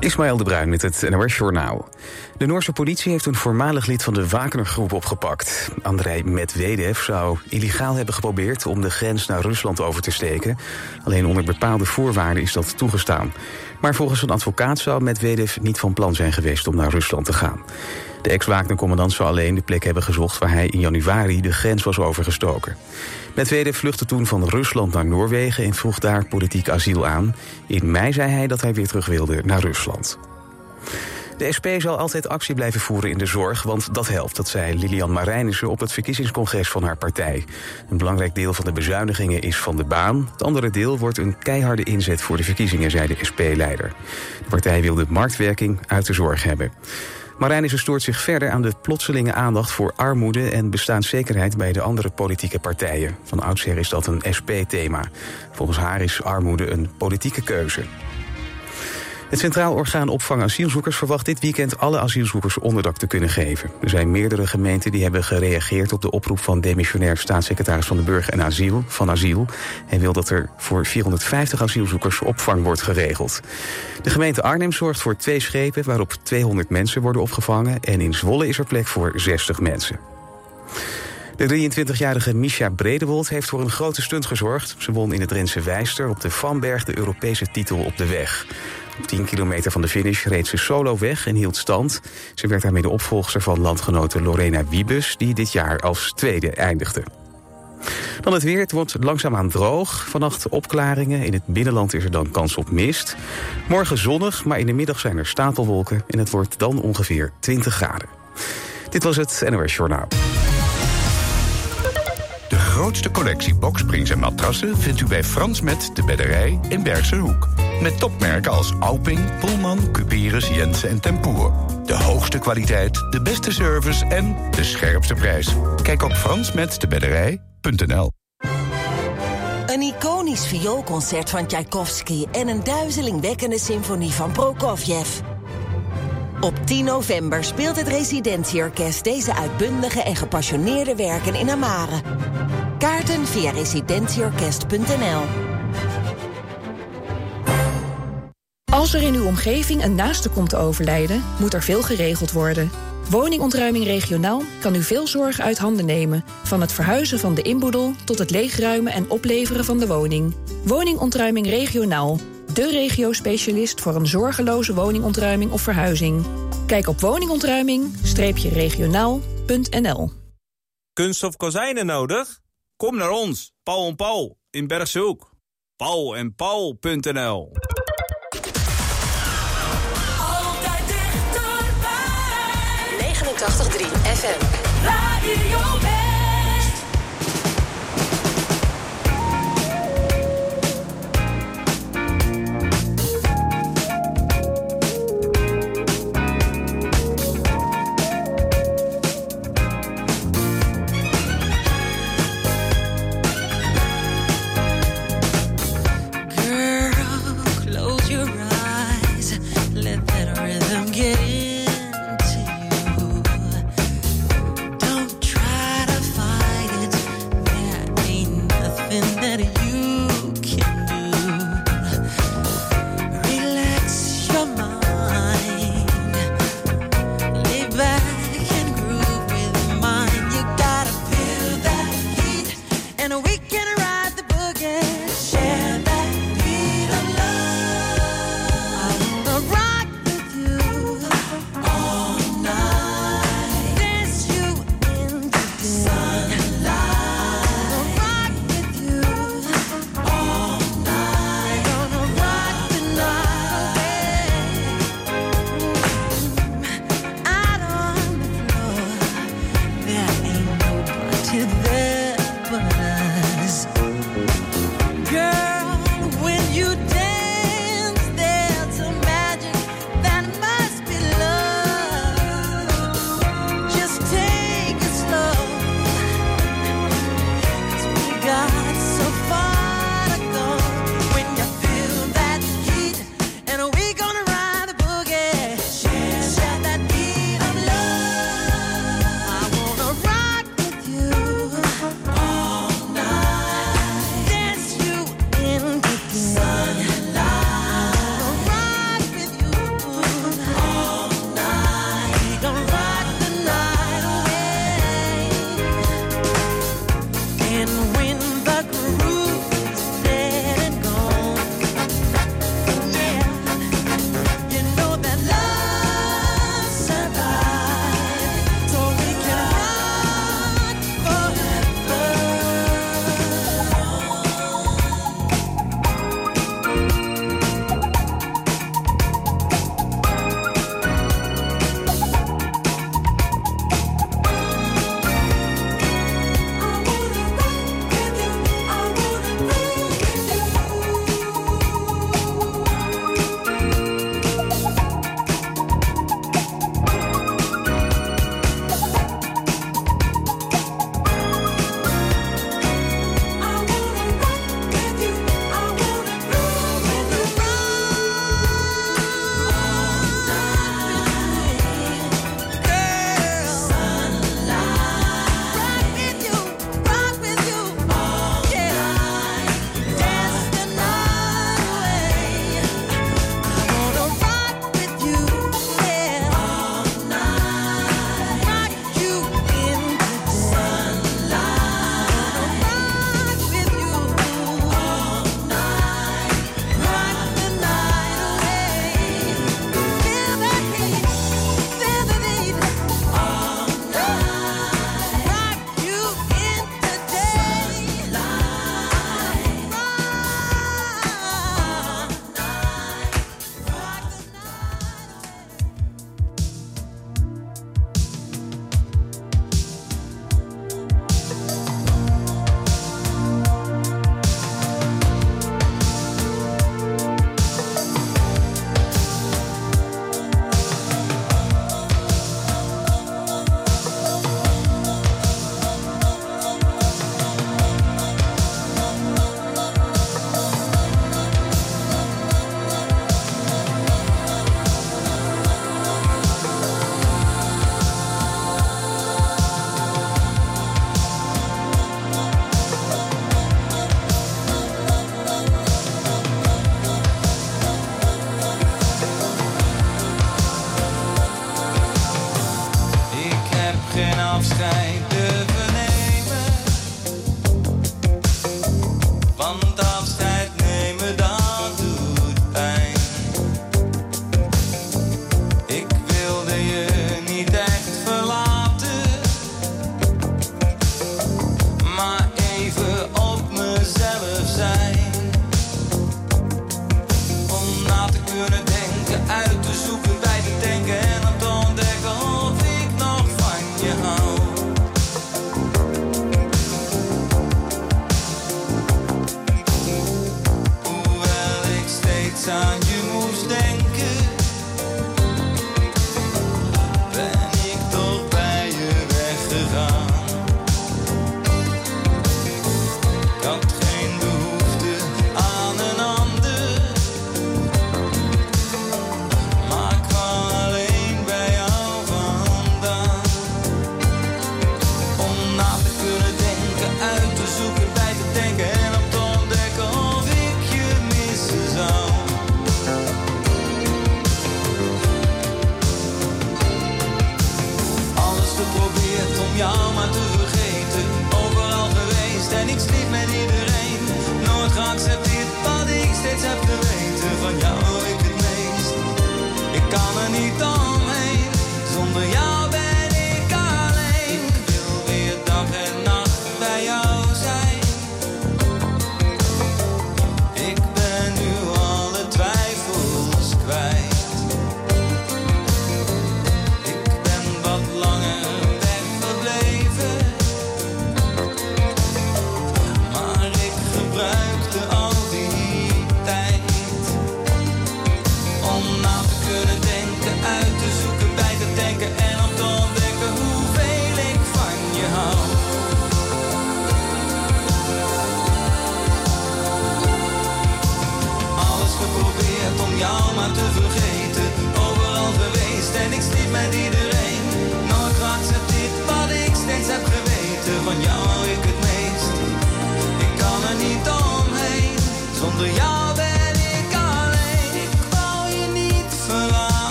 Ismaël de Bruin met het NOS Journaal. De Noorse politie heeft een voormalig lid van de Wagner-groep opgepakt. Andrei Medvedev zou illegaal hebben geprobeerd om de grens naar Rusland over te steken. Alleen onder bepaalde voorwaarden is dat toegestaan. Maar volgens een advocaat zou Medvedev niet van plan zijn geweest om naar Rusland te gaan. De ex-Wagner-commandant zou alleen de plek hebben gezocht... waar hij in januari de grens was overgestoken. Medvedev vluchtte toen van Rusland naar Noorwegen... en vroeg daar politiek asiel aan. In mei zei hij dat hij weer terug wilde naar Rusland. De SP zal altijd actie blijven voeren in de zorg, want dat helpt. Dat zei Lilian Marijnissen op het verkiezingscongres van haar partij. Een belangrijk deel van de bezuinigingen is van de baan. Het andere deel wordt een keiharde inzet voor de verkiezingen, zei de SP-leider. De partij wil de marktwerking uit de zorg hebben. Marijnissen stoort zich verder aan de plotselinge aandacht voor armoede en bestaanszekerheid bij de andere politieke partijen. Van oudsher is dat een SP-thema. Volgens haar is armoede een politieke keuze. Het Centraal Orgaan Opvang Asielzoekers verwacht dit weekend alle asielzoekers onderdak te kunnen geven. Er zijn meerdere gemeenten die hebben gereageerd op de oproep van demissionair staatssecretaris van de Burger en Asiel, van Asiel. Hij wil dat er voor 450 asielzoekers opvang wordt geregeld. De gemeente Arnhem zorgt voor twee schepen waarop 200 mensen worden opgevangen en in Zwolle is er plek voor 60 mensen. De 23-jarige Misha Bredewold heeft voor een grote stunt gezorgd. Ze won in het Drentse Wijster op de Vanberg de Europese titel op de weg. Op 10 kilometer van de finish reed ze solo weg en hield stand. Ze werd daarmee de opvolgster van landgenote Lorena Wiebes... die dit jaar als tweede eindigde. Dan het weer. Het wordt langzaamaan droog. Vannacht opklaringen. In het binnenland is er dan kans op mist. Morgen zonnig, maar in de middag zijn er stapelwolken... en het wordt dan ongeveer 20 graden. Dit was het NOS Journaal. De grootste collectie boksprings en matrassen vindt u bij Frans Met de Bedderij in Bergse Hoek. Met topmerken als Alping, Pullman, Cuperus, Jensen en Tempoer. De hoogste kwaliteit, de beste service en de scherpste prijs. Kijk op fransmetdebedderij.nl Een iconisch vioolconcert van Tchaikovsky... en een duizelingwekkende symfonie van Prokofjev. Op 10 november speelt het Residentieorkest deze uitbundige en gepassioneerde werken in Amare. Kaarten via residentieorkest.nl Als er in uw omgeving een naaste komt te overlijden, moet er veel geregeld worden. Woningontruiming regionaal kan u veel zorg uit handen nemen. Van het verhuizen van de inboedel tot het leegruimen en opleveren van de woning. Woningontruiming regionaal. De regio-specialist voor een zorgeloze woningontruiming of verhuizing. Kijk op woningontruiming-regionaal.nl Kunststof kozijnen nodig? Kom naar ons, Paul en Paul in Bergshoek. Paul en Paul.nl FM. Radio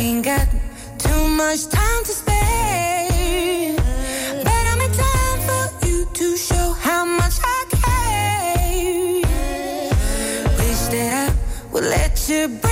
ain't got too much time to spare. But I'm in time for you to show how much I care. Wish that I would let you.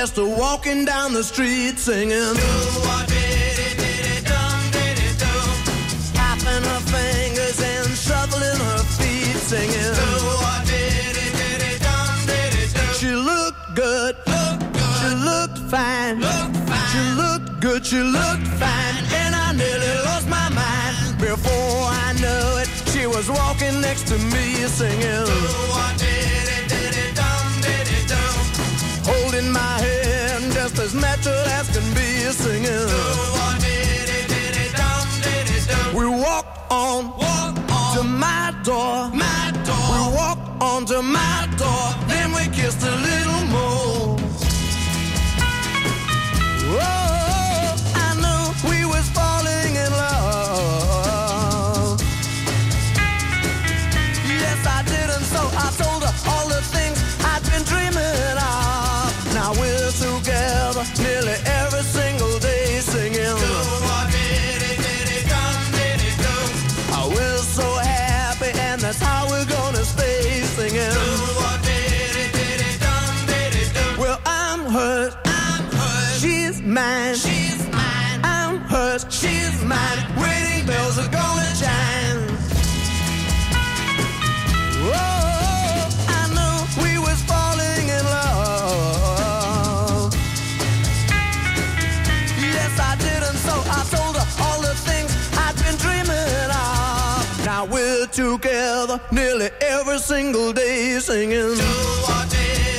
just walking down the street singing. Tapping her fingers and shuffling her feet singing. She looked good. She looked fine. She looked good. She looked fine. And I nearly lost my mind before I knew it. She was walking next to me singing. ratchet as can be singing. We walk on, walk on to my door, my door. We walk on to my door, then we kissed a little more. mine. She's mine. I'm hers. She's mine. Wedding bells are gonna chime. Oh, I knew we falling in love. Yes, I did, and so I told her all the things I'd been dreaming of. Now we're together nearly every single day singing. Do or dare.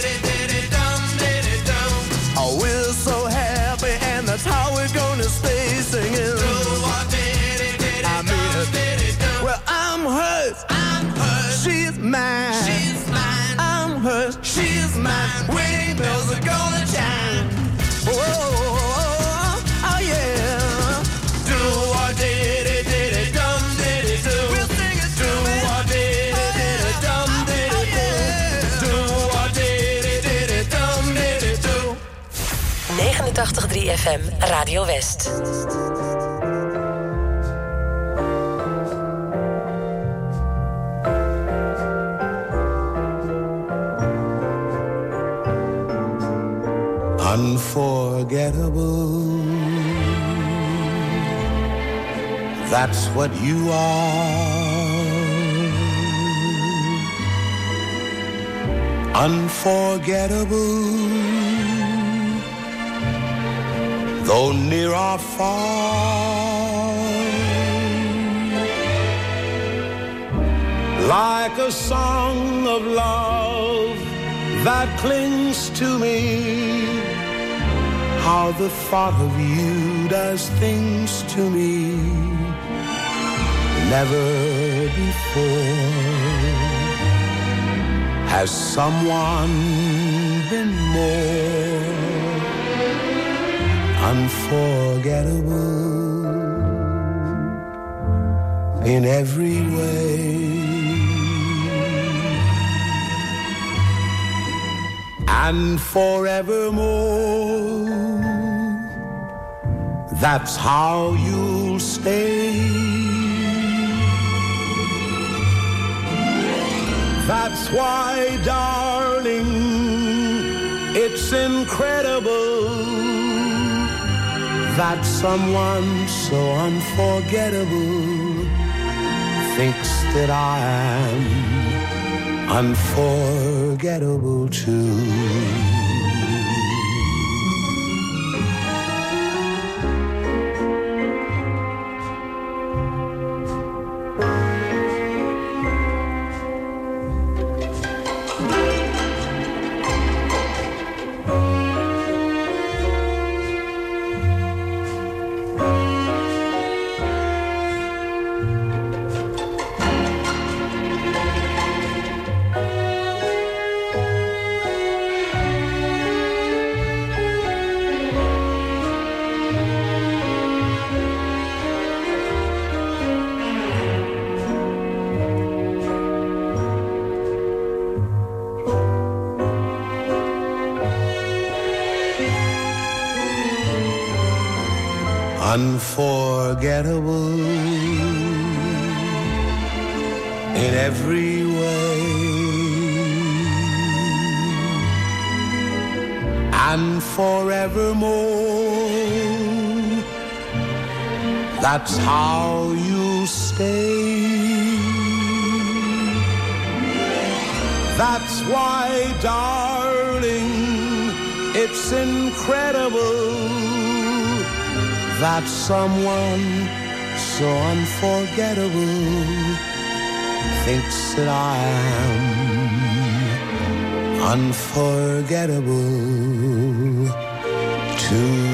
That's how we're gonna stay singing. I mean it. Well, I'm hers. I'm hers. She's mine. She's mine. I'm hers. She's mine. Wedding bells are 89.3 FM Radio West. Unforgettable. That's what you are. Unforgettable. Though near or far. Like a song of love that clings to me how the thought of you does things to me never before has someone been more unforgettable in every way and forevermore. That's how you'll stay. That's why, darling, it's incredible that someone so unforgettable thinks that I am unforgettable too. That's how you stay. That's why, darling, it's incredible that someone so unforgettable thinks that I am unforgettable too.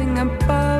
Dancing above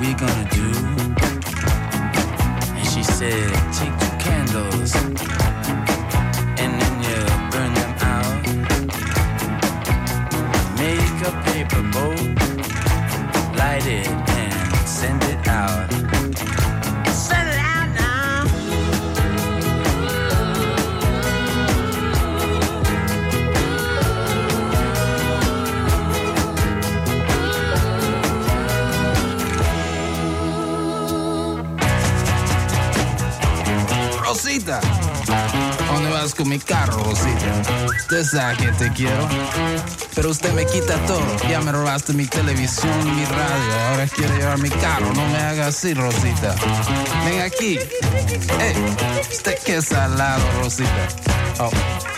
We gonna do? And she said, take two candles and then you burn them out. Make a paper boat, light it and send it out. Rosita, ¿a ¿dónde vas con mi carro, Rosita? Usted sabe que te quiero, pero usted me quita todo. Ya me robaste mi televisión, mi radio, ahora quiere llevar mi carro. No me haga así, Rosita. Ven aquí. Eh, usted qué salado, Rosita. Oh.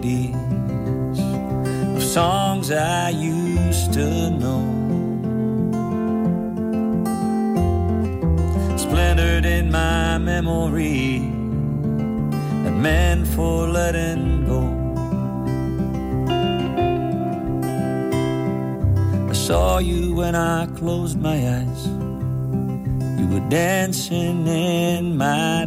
melodies of songs I used to know. Splintered in my memory and meant for letting go. I saw you when I closed my eyes. You were dancing in my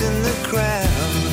In the crowd.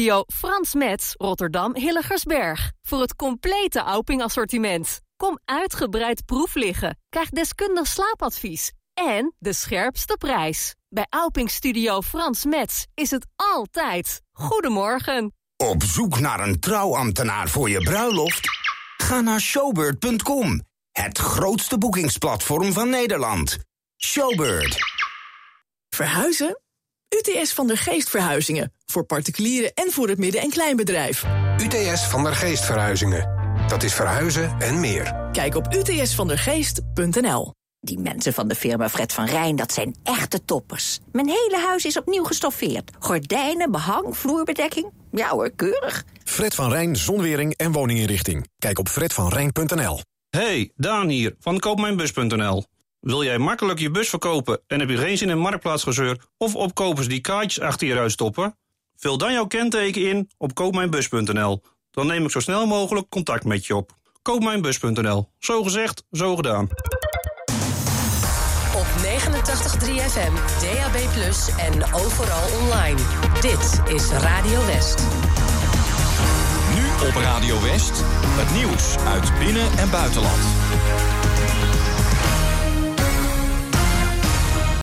Studio Frans Metz, Rotterdam Hilligersberg. Voor het complete Auping assortiment. Kom uitgebreid proef liggen. Krijg deskundig slaapadvies. En de scherpste prijs. Bij Auping Studio Frans Metz is het altijd. Goedemorgen. Op zoek naar een trouwambtenaar voor je bruiloft? Ga naar showbird.com. Het grootste boekingsplatform van Nederland. Showbird. Verhuizen? UTS van der Geest Verhuizingen. Voor particulieren en voor het midden- en kleinbedrijf. UTS van der Geest Verhuizingen. Dat is verhuizen en meer. Kijk op utsvandergeest.nl. Die mensen van de firma Fred van Rijn, dat zijn echte toppers. Mijn hele huis is opnieuw gestoffeerd. Gordijnen, behang, vloerbedekking. Ja hoor, keurig. Fred van Rijn, zonwering en woninginrichting. Kijk op fredvanrijn.nl. Hey, Daan hier, van koopmijnbus.nl. Wil jij makkelijk je bus verkopen en heb je geen zin in marktplaatsgezeur... of opkopers die kaartjes achter je ruit stoppen? Vul dan jouw kenteken in op koopmijnbus.nl. Dan neem ik zo snel mogelijk contact met je op. Koopmijnbus.nl. Zo gezegd, zo gedaan. Op 89.3 FM, DAB+, en overal online. Dit is Radio West. Nu op Radio West, het nieuws uit binnen- en buitenland.